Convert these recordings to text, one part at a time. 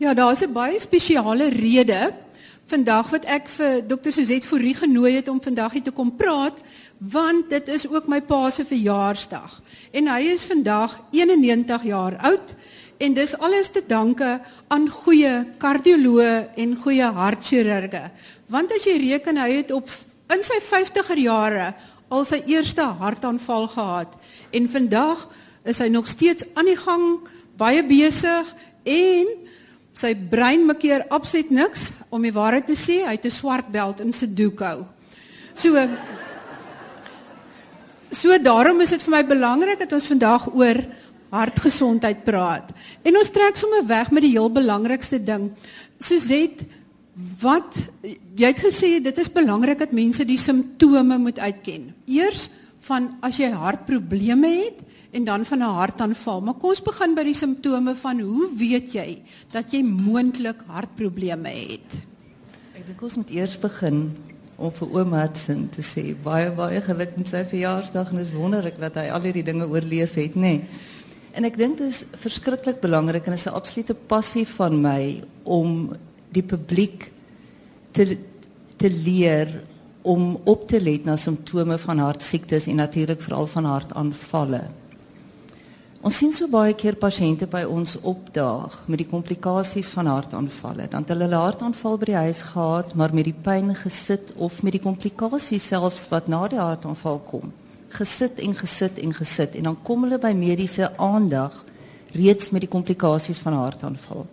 Ja, daar's 'n baie spesiale rede vandag wat ek vir Dr. Suzette Fourie genooi het om vandag hier te kom praat, want dit is ook my pa se verjaarsdag. En hy is vandag 91 jaar oud en dis alles te danke aan goeie kardioloë en goeie hartchirurge. Want as jy reken hy het op in sy 50er jare al sy eerste hartaanval gehad en vandag is hy nog steeds aan die gang, baie besig en sy brein maak hier absoluut niks om die waarheid te sê, hy het 'n swart beld in Sudoku. So So daarom is dit vir my belangrik dat ons vandag oor hartgesondheid praat. En ons trek sommer weg met die heel belangrikste ding. Suzette, wat jy het gesê dit is belangrik dat mense die simptome moet uitken. Eers van as jy hartprobleme het en dan van 'n hartaanval. Maar kom ons begin by die simptome van hoe weet jy dat jy moontlik hartprobleme het? Ek dink ons moet eers begin om vir oom Hudson te sê baie baie geluk met sy verjaarsdag en is wonderlik dat hy al hierdie dinge oorleef het, nê. Nee. En ek dink dit is verskriklik belangrik en is 'n absolute passie van my om die publiek te te leer om op te let na simptome van hartsiektes en natuurlik veral van hartaanvalle. Ons sien so baie keer pasiënte by ons opdaag met die komplikasies van hartaanvalle. Dan het hulle 'n hartaanval by die huis gehad, maar met die pyn gesit of met die komplikasies selfs wat na die hartaanval kom. Gesit en gesit en gesit en dan kom hulle by mediese aandag reeds met die komplikasies van hartaanval.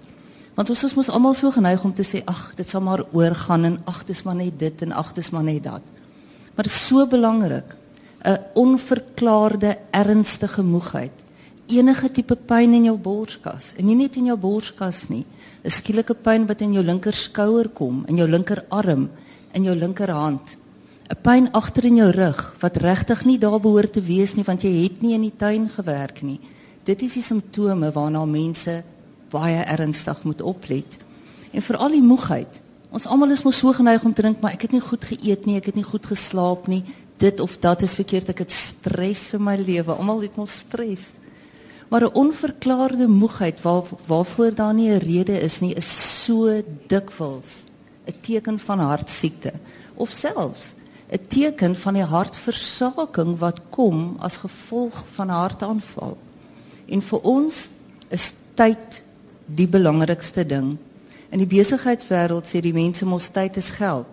Want ons mos almal so geneig om te sê ag, dit sal maar oorgaan en ag, dis maar net dit en ag, dis maar net dat. Maar so belangrik. 'n Onverklaarde ernstige moegheid enige tipe pyn in jou borskas en nie net in jou borskas nie 'n skielike pyn wat in jou linker skouer kom in jou linkerarm in jou linkerhand 'n pyn agter in jou rug wat regtig nie daar behoort te wees nie want jy het nie in die tuin gewerk nie dit is die simptome waarna mense baie ernstig moet oplet. En veral die moegheid ons almal is mos so geneig om te dink maar ek het nie goed geëet nie ek het nie goed geslaap nie. Dit of dat is verkeerd. Ek het stres in my lewe. Almal het mos stres. Maar 'n onverklaarde moegheid waar waarvoor daar nie 'n rede is nie, is so dikwels 'n teken van hartsiekte. Of selfs 'n teken van die hartversaking wat kom as gevolg van 'n hartaanval. En vir ons is tyd die belangrikste ding. In die besigheidswêreld sê die mense mos tyd is geld.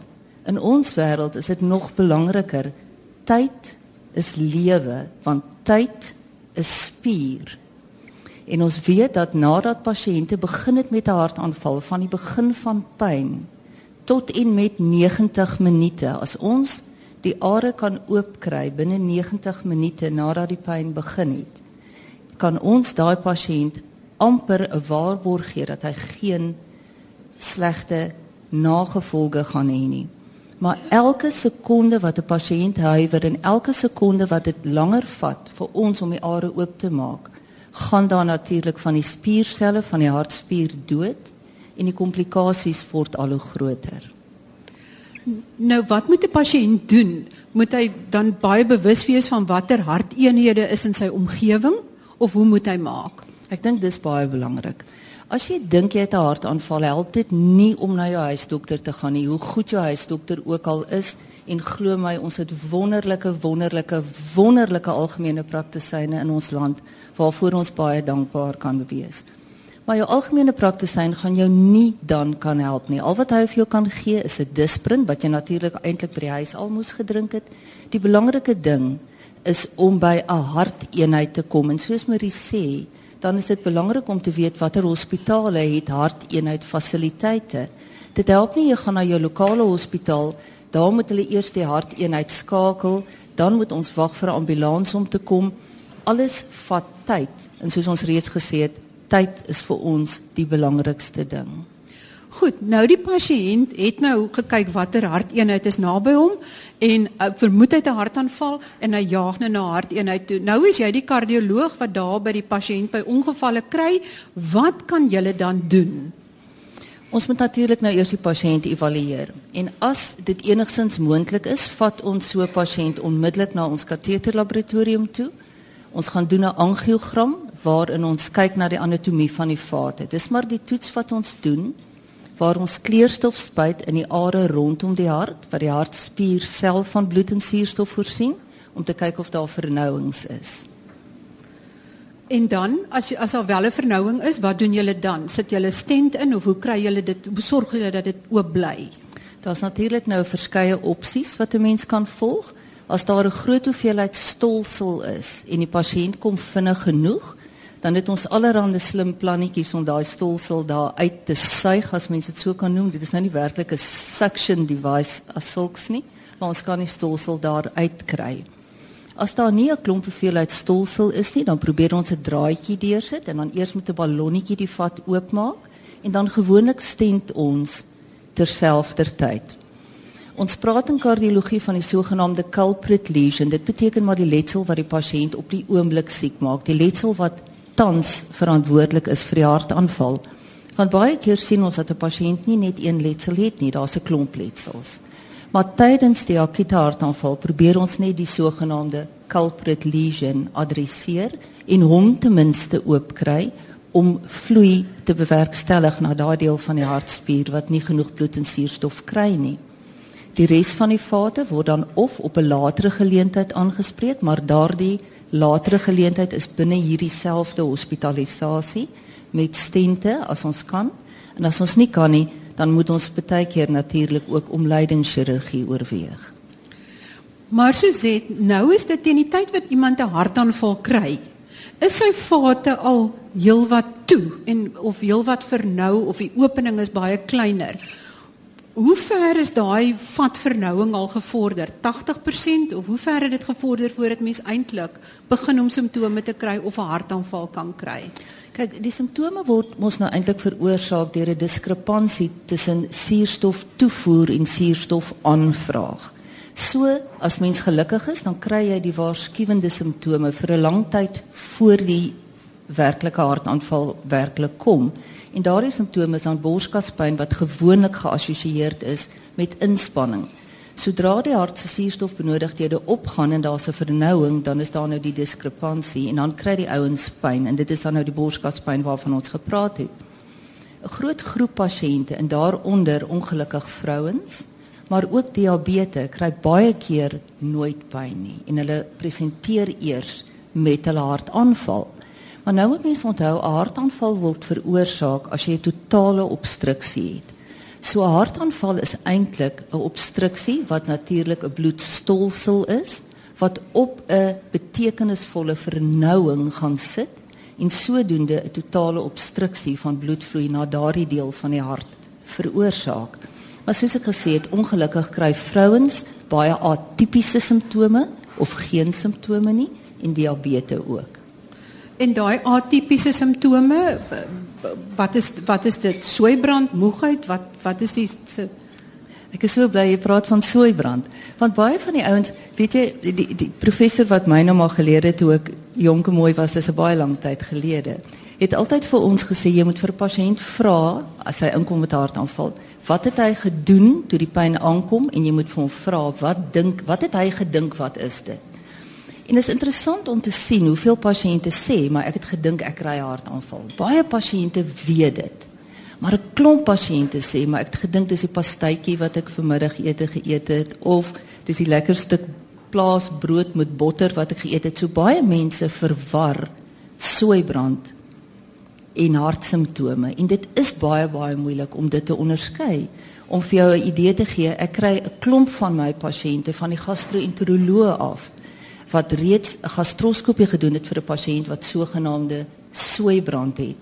In ons wêreld is dit nog belangriker. Tyd is lewe, want tyd is spier. En ons weet dat nadat pasiënte begin het met 'n hartaanval van die begin van pyn tot en met 90 minute as ons die are kan oopkry binne 90 minute nadat die pyn begin het kan ons daai pasiënt amper 'n waarborg gee dat hy geen slegte nagevolge gaan hê nie maar elke sekonde wat 'n pasiënt huiwer en elke sekonde wat dit langer vat vir ons om die are oop te maak gaan daar natuurlik van die spierselle van die hartspier dood en die komplikasies word al hoe groter. Nou wat moet 'n pasiënt doen? Moet hy dan baie bewus wees van watter harteenhede is in sy omgewing of hoe moet hy maak? Ek dink dis baie belangrik. As jy dink jy het 'n hartaanval, help dit nie om na jou huisdokter te gaan nie. Hoe goed jou huisdokter ook al is en glo my, ons het wonderlike wonderlike wonderlike algemene praktisyne in ons land waarvoor ons baie dankbaar kan wees. Maar jou algemene praktisyn gaan jou nie dan kan help nie. Al wat hy vir jou kan gee is 'n disprin wat jy natuurlik eintlik by die huis al moes gedrink het. Die belangrike ding is om by 'n harteenheid te kom en soos Marie sê, dan is dit belangrik om te weet watter hospitale het harteenheid fasiliteite. Dit help nie jy gaan na jou lokale hospitaal, daar moet hulle eers die harteenheid skakel, dan moet ons wag vir 'n ambulans om te kom alles vat tyd en soos ons reeds gesê het, tyd is vir ons die belangrikste ding. Goed, nou die pasiënt het nou gekyk watter harteenheid is naby hom en uh, vermoed hy 'n hartaanval en hy jaag nou na harteenheid toe. Nou is jy die kardioloog wat daar by die pasiënt by ongevalle kry, wat kan jy dan doen? Ons moet natuurlik nou eers die pasiënt evalueer. En as dit enigstens moontlik is, vat ons so 'n pasiënt onmiddellik na ons kateterlaboratorium toe Ons gaan doen 'n angiogram waarin ons kyk na die anatomie van die vate. Dis maar die toets wat ons doen waar ons kleurstof spuit in die are rondom die hart wat die hartspier self van bloed en suurstof voorsien om te kyk of daar vernouings is. En dan as jy as daar wel 'n vernouing is, wat doen julle dan? Sit julle stent in of hoe kry julle dit? Hoe sorg julle dat dit oop bly? Daar's natuurlik nou verskeie opsies wat 'n mens kan volg. As daar 'n groot hoeveelheid stolsel is en die pasiënt kom vinnig genoeg, dan het ons allerhande slim plannetjies om daai stolsel daar uit te suig as mens dit so kan noem. Dit is nou nie werklik 'n suction device as sulks nie, maar ons kan die stolsel daar uitkry. As daar nie 'n klomp hoeveelheid stolsel is nie, dan probeer ons 'n draadjie deursit en dan eers met 'n ballonnetjie die vat oopmaak en dan gewoonlik stent ons terselfdertyd. Ons praat in kardiologie van die sogenaamde culprit lesion. Dit beteken maar die letsel wat die pasiënt op die oomblik siek maak, die letsel wat tans verantwoordelik is vir die hartaanval. Want baie keer sien ons dat 'n pasiënt nie net een letsel het nie, daar's 'n klomp letsels. Maar tydens die akute hartaanval probeer ons net die sogenaamde culprit lesion adresseer en hom ten minste oopkry om vloei te bewerkstellig na daardie deel van die hartspier wat nie genoeg bloed en suurstof kry nie. Die res van die vate word dan of op 'n latere geleentheid aangespreek, maar daardie latere geleentheid is binne hierdie selfde hospitalisasie met stente as ons kan. En as ons nie kan nie, dan moet ons baie keer natuurlik ook omleidingschirurgie oorweeg. Maar Suzette, nou is dit teen die tyd wat iemand 'n hartaanval kry, is sy vate al heelwat toe en of heelwat vernou of die opening is baie kleiner. Hoe ver is daai vatvernouing al gevorder? 80% of hoe ver het dit gevorder voordat mens eintlik begin om simptome te kry of 'n hartaanval kan kry? Kyk, die simptome word mos nou eintlik veroorsaak deur 'n diskrepansie tussen suurstoftoevoer en suurstofaanvraag. So, as mens gelukkig is, dan kry jy die waarskuwende simptome vir 'n lang tyd voor die werklike hartaanval werklik kom. En daardie simptome is dan borskaspyn wat gewoonlik geassosieer is met inspanning. Sodra die hart se suurstofbenodigdhede opgaan en daar's 'n vernouing, dan is daar nou die diskrepansie en dan kry die ouens pyn en dit is dan nou die borskaspyn waarvan ons gepraat het. 'n Groot groep pasiënte en daaronder ongelukkig vrouens, maar ook diabetes kry baie keer nooit pyn nie en hulle presenteer eers met hulle hartaanval. Maar nou moet mens onthou 'n hartaanval word veroorsaak as jy 'n totale obstruksie het. So 'n hartaanval is eintlik 'n obstruksie wat natuurlik 'n bloedstolsel is wat op 'n betekenisvolle vernouing gaan sit en sodoende 'n totale obstruksie van bloedvloei na daardie deel van die hart veroorsaak. Maar soos ek gesê het, ongelukkig kry vrouens baie atipiese simptome of geen simptome nie en diabetes ook. En daai atipiese simptome wat is wat is dit? Soeibrand, moegheid, wat wat is die Ek is so bly jy praat van soeibrand. Want baie van die ouens, weet jy, die die professor wat my nou maar geleer het toe ek jonk en mooi was, dis 'n baie lang tyd gelede. Het altyd vir ons gesê jy moet vir 'n pasiënt vra as hy inkom met hartaanval, wat het hy gedoen toe die pyn aankom en jy moet vir hom vra wat dink, wat het hy gedink wat is dit? En dit is interessant om te sien hoeveel pasiënte sê, maar ek het gedink ek kry 'n hartaanval. Baie pasiënte weet dit. Maar 'n klomp pasiënte sê, maar ek het gedink dis die pastytjie wat ek vanmiddagete geëet het of dis die lekker stuk plaasbrood met botter wat ek geëet het. So baie mense verwar soeibrand en hartsimptome en dit is baie baie moeilik om dit te onderskei. Om vir jou 'n idee te gee, ek kry 'n klomp van my pasiënte van die gastro-enteroloog af wat reeds 'n gastroskopie gedoen het vir 'n pasiënt wat sogenaamde soeibrand het.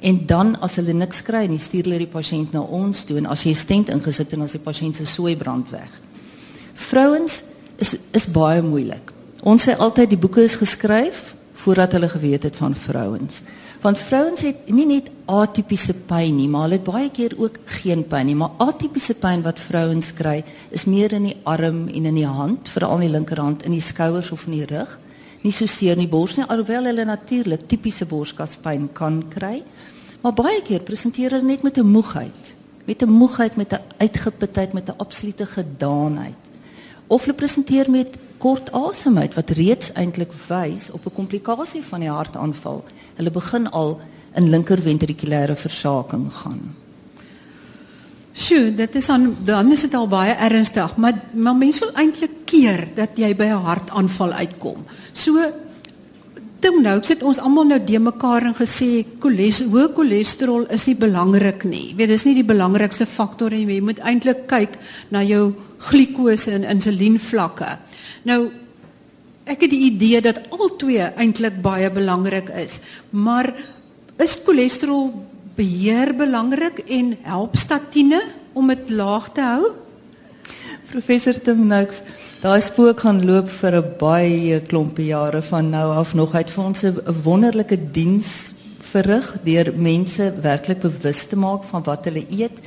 En dan as hulle niks kry nie, stuur hulle die pasiënt na ons toe en as jy stent ingesit en as die pasiënt se soeibrand weg. Vrouens is is baie moeilik. Ons sê altyd die boeke is geskryf voordat hulle geweet het van vrouens. Want vrouens het nie net atipiese pyn nie, maar hulle het baie keer ook geen pyn nie, maar atipiese pyn wat vrouens kry is meer in die arm en in die hand, veral in die linkerhand, in die skouers of in die rug. Nie so seer in die bors nie, alhoewel hulle natuurlik tipiese borskaspyn kan kry. Maar baie keer presenteer hulle net met 'n moegheid, met 'n moegheid met 'n uitgeputheid met 'n absolute gedaanheid. Of hulle presenteer met kort asemheid wat reeds eintlik wys op 'n komplikasie van die hartaanval. Hulle begin al in linkerventrikulêre versaking gaan. Sjoe, dit is dan dan is dit al baie ernstig, maar maar mense wil eintlik keer dat jy by 'n hartaanval uitkom. So Tim nou sit ons almal nou de mekaar en gesê koles hoë cholesterol is nie belangrik nie. Jy weet dis nie die belangrikste faktor nie. Jy moet eintlik kyk na jou glikose en insulienvlakke. Nou ek het die idee dat al twee eintlik baie belangrik is, maar is cholesterol beheer belangrik en help statiene om dit laag te hou? Professor Tim Noakes, daai spook gaan loop vir 'n baie klompie jare van nou af nog uit vir ons 'n wonderlike diens verrig deur mense werklik bewus te maak van wat hulle eet.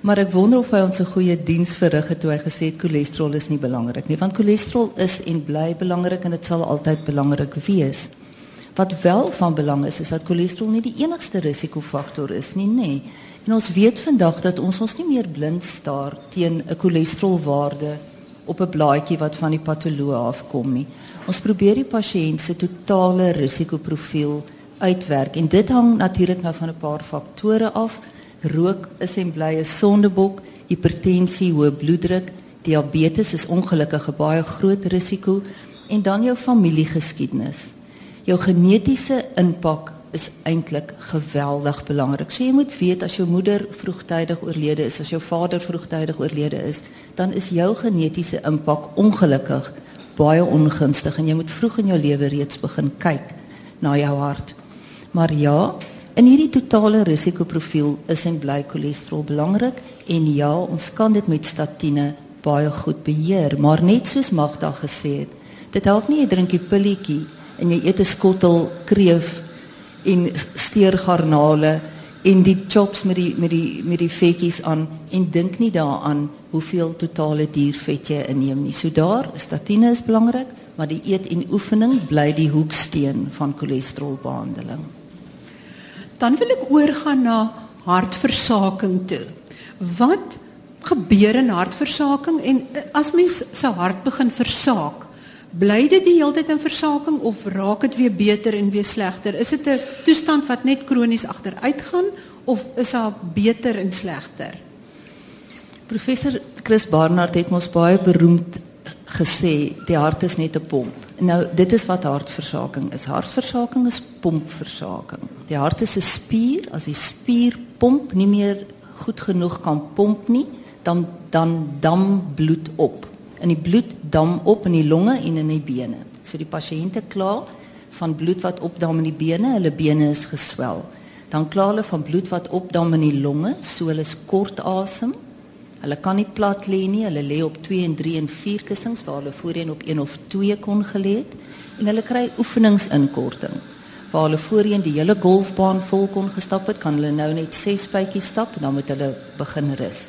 Maar ek wonder of hy ons 'n goeie diens verrig het toe hy gesê het cholesterol is nie belangrik nie, want cholesterol is en bly belangrik en dit sal altyd belangrik wees. Wat wel van belang is, is dat cholesterol nie die enigste risikofaktor is nie, nê. Nee. En ons weet vandag dat ons ons nie meer blind staar teen 'n cholesterolwaarde op 'n blaadjie wat van die patoloog afkom nie. Ons probeer die pasiënt se totale risikoprofiel uitwerk en dit hang natuurlik nou van 'n paar faktore af. Rook is en bly 'n sondebok, hipertensie, hoë bloeddruk, diabetes is ongelukkig 'n baie groot risiko en dan jou familiegeskiedenis jou genetiese impak is eintlik geweldig belangrik. So jy moet weet as jou moeder vroegtydig oorlede is, as jou vader vroegtydig oorlede is, dan is jou genetiese impak ongelukkig baie ongunstig en jy moet vroeg in jou lewe reeds begin kyk na jou hart. Maar ja, in hierdie totale risikoprofiel is en bly cholesterol belangrik en ja, ons kan dit met statiene baie goed beheer, maar net soos Magda gesê het, dit help nie jy drink 'n pilletjie en jy eet 'n skottel kreef en steergarnale en die chops met die met die met die vetjies aan en dink nie daaraan hoeveel totale diervet jy inneem nie. So daar, statine is belangrik, maar die eet en oefening bly die hoeksteen van cholesterolbehandeling. Dan wil ek oorgaan na hartversaking toe. Wat gebeur in hartversaking en eh, as mens se hart begin versaak, bly dit die hele tyd in versaking of raak dit weer beter en weer slegter? Is dit 'n toestand wat net kronies agteruit gaan of is daar beter en slegter? Professor Chris Barnard het mos baie beroemd gesê die hart is net 'n pomp. Nou dit is wat hartversaking is. Hartversaking is pompversaking. Die hart is 'n spier, as die spier pomp nie meer goed genoeg kan pomp nie, dan dan dam bloed op in die bloed dam op in die longe en in die bene. So die pasiënte kla van bloed wat opdam in die bene, hulle bene is geswel. Dan kla hulle van bloed wat opdam in die longe, so hulle is kort asem. Hulle kan nie plat lê nie, hulle lê op 2 en 3 en 4 kussings waar hulle voorheen op 1 of 2 kon gelê het en hulle kry oefeningsinkorting. Waar hulle voorheen die hele golfbaan vol kon gestap het, kan hulle nou net 6 bytjies stap en dan moet hulle begin rus.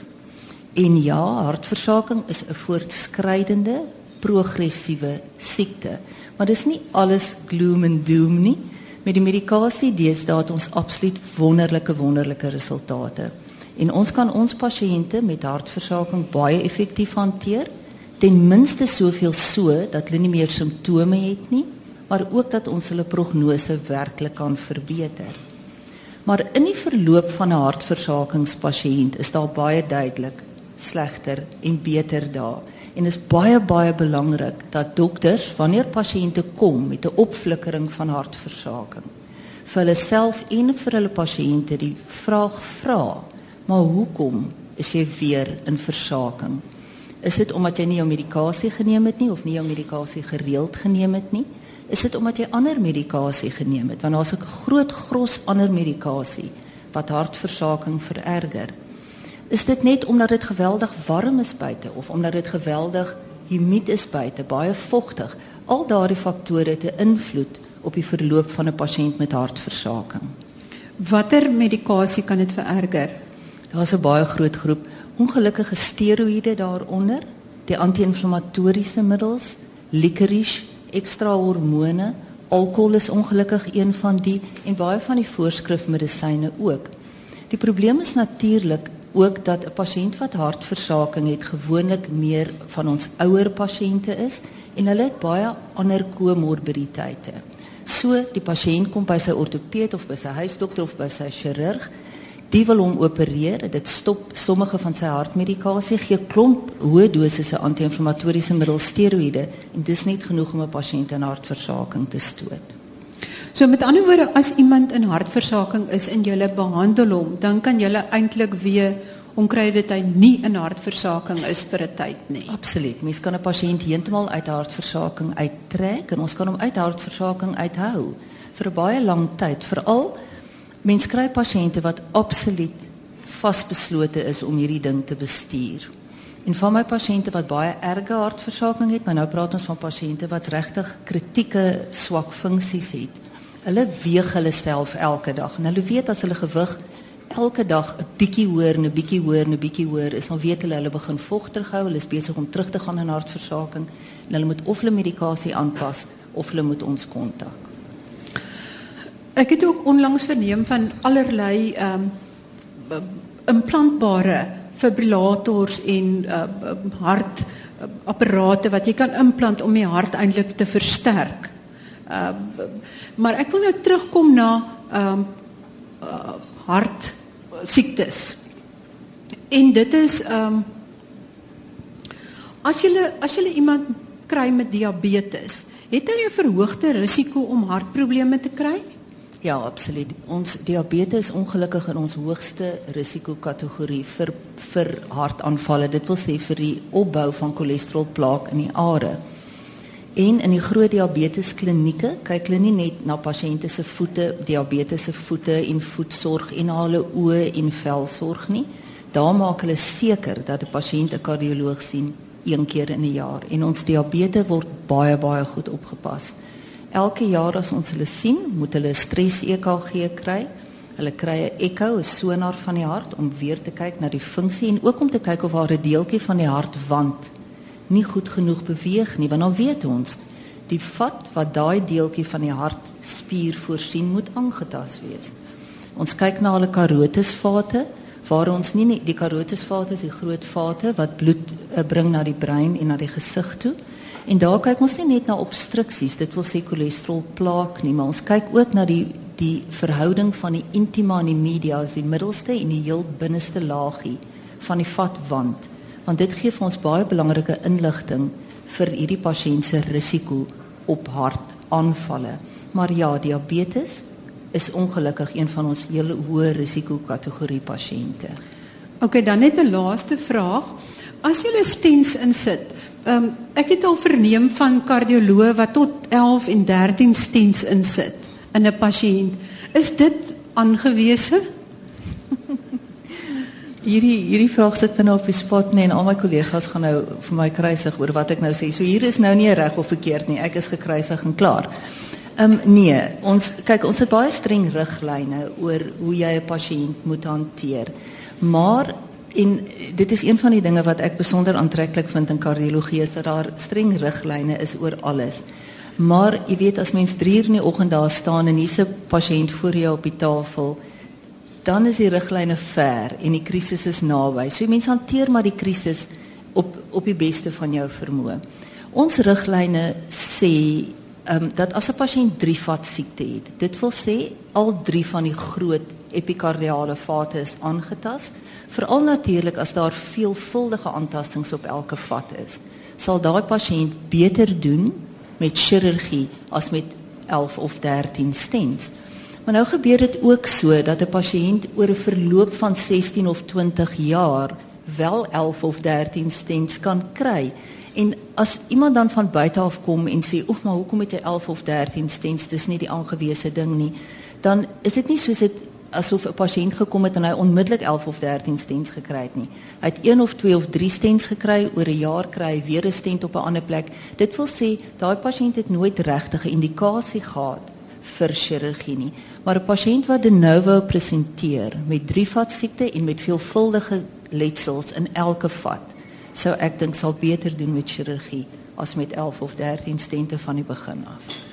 En ja, hartversaking is 'n voortskrydende progressiewe siekte. Maar dis nie alles gloom and doom nie. Met die medikasie deesdae het ons absoluut wonderlike wonderlike resultate. En ons kan ons pasiënte met hartversaking baie effektief hanteer, ten minste soveel so dat hulle nie meer simptome het nie, maar ook dat ons hulle prognose werklik kan verbeter. Maar in die verloop van 'n hartversakingspasiënt is daar baie duidelik slegter en beter daar. En is baie baie belangrik dat dokters wanneer pasiënte kom met 'n opflikkering van hartversaking vir hulle self en vir hulle pasiënte die vraag vra, maar hoekom is jy weer in versaking? Is dit omdat jy nie jou medikasie geneem het nie of nie jou medikasie gereeld geneem het nie? Is dit omdat jy ander medikasie geneem het? Want daar's 'n groot gros ander medikasie wat hartversaking vererger. Is dit net omdat dit geweldig warm is buite of omdat dit geweldig humid is buite, baie vogtig? Al daardie faktore het 'n invloed op die verloop van 'n pasiënt met hartversaking. Watter medikasie kan dit vererger? Daar's 'n baie groot groep ongelukkige steroïde daaronder, die anti-inflammatoriese middels, licorice, ekstra hormone, alkohol is ongelukkig een van die en baie van die voorskrifmedisyne ook. Die probleem is natuurlik ook dat 'n pasiënt wat hartversaking het gewoonlik meer van ons ouer pasiënte is en hulle het baie ander komorbiditeite. So die pasiënt kom by sy ortopeed of by sy huisdokter of by sy chirurg Die wil hom opereer. Dit stop sommige van sy hartmedikasie, gee klomp hoë dosisse anti-inflammatoriese middels steroïde en dis net genoeg om 'n pasiënt in hartversaking te stoot. So met ander woorde, as iemand in hartversaking is en jy behandel hom, dan kan jy eintlik weer omkry dit hy nie in hartversaking is vir 'n tyd nie. Absoluut. Mens kan 'n pasiënt heeltemal uit hartversaking uittrek en ons kan hom uit hartversaking uithou vir 'n baie lang tyd, veral Mens kry pasiënte wat absoluut vasbeslote is om hierdie ding te bestuur. En van my pasiënte wat baie erge hartversaking het, maar nou praat ons van pasiënte wat regtig kritieke swak funksies het. Hulle weeg hulle self elke dag en hulle weet as hulle gewig elke dag 'n bietjie hoër en 'n bietjie hoër en 'n bietjie hoër is, dan weet hulle hulle begin vog terughou, hulle is besig om terug te gaan in hartversaking en hulle moet of hulle medikasie aanpas of hulle moet ons kontak. Ek het ook onlangs verneem van allerlei ehm um, implantbare fibrillators en uh, hart apparate wat jy kan implant om die hart eintlik te versterk. Ehm uh, maar ek wil nou terugkom na ehm um, uh, hart siektes. En dit is ehm um, as jy as jy iemand kry met diabetes, het hy 'n verhoogde risiko om hartprobleme te kry? Ja, absoluut. Ons diabetes is ongelukkig in ons hoogste risikokategorie vir vir hartaanvalle. Dit wil sê vir die opbou van cholesterolplaak in die are. En in die groot diabetes klinieke kyk hulle nie net na pasiënte se voete, diabetes se voete en voetsorg en hulle oë en velsorg nie. Daar maak hulle seker dat 'n pasiënt 'n kardioloog sien een keer in 'n jaar en ons diabetes word baie baie goed opgepas. Elke jaar as ons hulle sien, moet hulle 'n stres EKG kry. Hulle kry 'n ekko, 'n sonar van die hart om weer te kyk na die funksie en ook om te kyk of haar 'n deeltjie van die hartwand nie goed genoeg beweeg nie, want dan weet ons die vat wat daai deeltjie van die hartspier voorsien moet aangetas wees. Ons kyk na hulle karotisvate waar ons nie die karotisvate is die groot vate wat bloed uh, bring na die brein en na die gesig toe. En daar kyk ons nie net na obstruksies, dit wil sê cholesterolplaak nie, maar ons kyk ook na die die verhouding van die intima en die media, as die middelste en die heel binneste laagie van die vatwand, want dit gee vir ons baie belangrike inligting vir hierdie pasiënt se risiko op hartaanvalle. Maar ja, diabetes is ongelukkig een van ons heel hoë risiko kategorie pasiënte. OK, dan net 'n laaste vraag. As jy 'n stens insit, Ehm um, ek het al verneem van kardioloë wat tot 11 en 13 stents insit in 'n pasiënt. Is dit aangewese? hierdie hierdie vraag sit binne op die spot nee en al my kollegas gaan nou vir my kruisig oor wat ek nou sê. So hier is nou nie reg of verkeerd nie. Ek is gekruisig en klaar. Ehm um, nee, ons kyk ons het baie streng riglyne oor hoe jy 'n pasiënt moet hanteer. Maar En dit is een van die dinge wat ek besonder aantreklik vind in kardiologie is dat daar streng riglyne is oor alles. Maar jy weet as mens 3 uur in die oggend daar staan en hier's 'n pasiënt voor jou op die tafel, dan is die riglyne ver en die krisis is naby. So mense hanteer maar die krisis op op die beste van jou vermoë. Ons riglyne sê ehm um, dat as 'n pasiënt 3 vat siekte het, dit wil sê al 3 van die groot epikardiale vate is aangetast Veral natuurlik as daar veelvuldige aantastings op elke vat is, sal daai pasiënt beter doen met chirurgie as met 11 of 13 stents. Maar nou gebeur dit ook so dat 'n pasiënt oor 'n verloop van 16 of 20 jaar wel 11 of 13 stents kan kry. En as iemand dan van buite af kom en sê, "Oek, maar hoekom het jy 11 of 13 stents? Dis nie die aangewese ding nie." Dan is dit nie soos dit asof 'n pasiënt gekom het en hy onmiddellik 11 of 13 stents gekry het nie. Hy het 1 of 2 of 3 stents gekry, oor 'n jaar kry hy weer 'n stent op 'n ander plek. Dit wil sê daai pasiënt het nooit regtig 'n indikasie gehad vir chirurgie nie. Maar 'n pasiënt wat de novo presenteer met drie vat siekte en met veelvuldige letsels in elke vat, sou ek dink sal beter doen met chirurgie as met 11 of 13 stente van die begin af.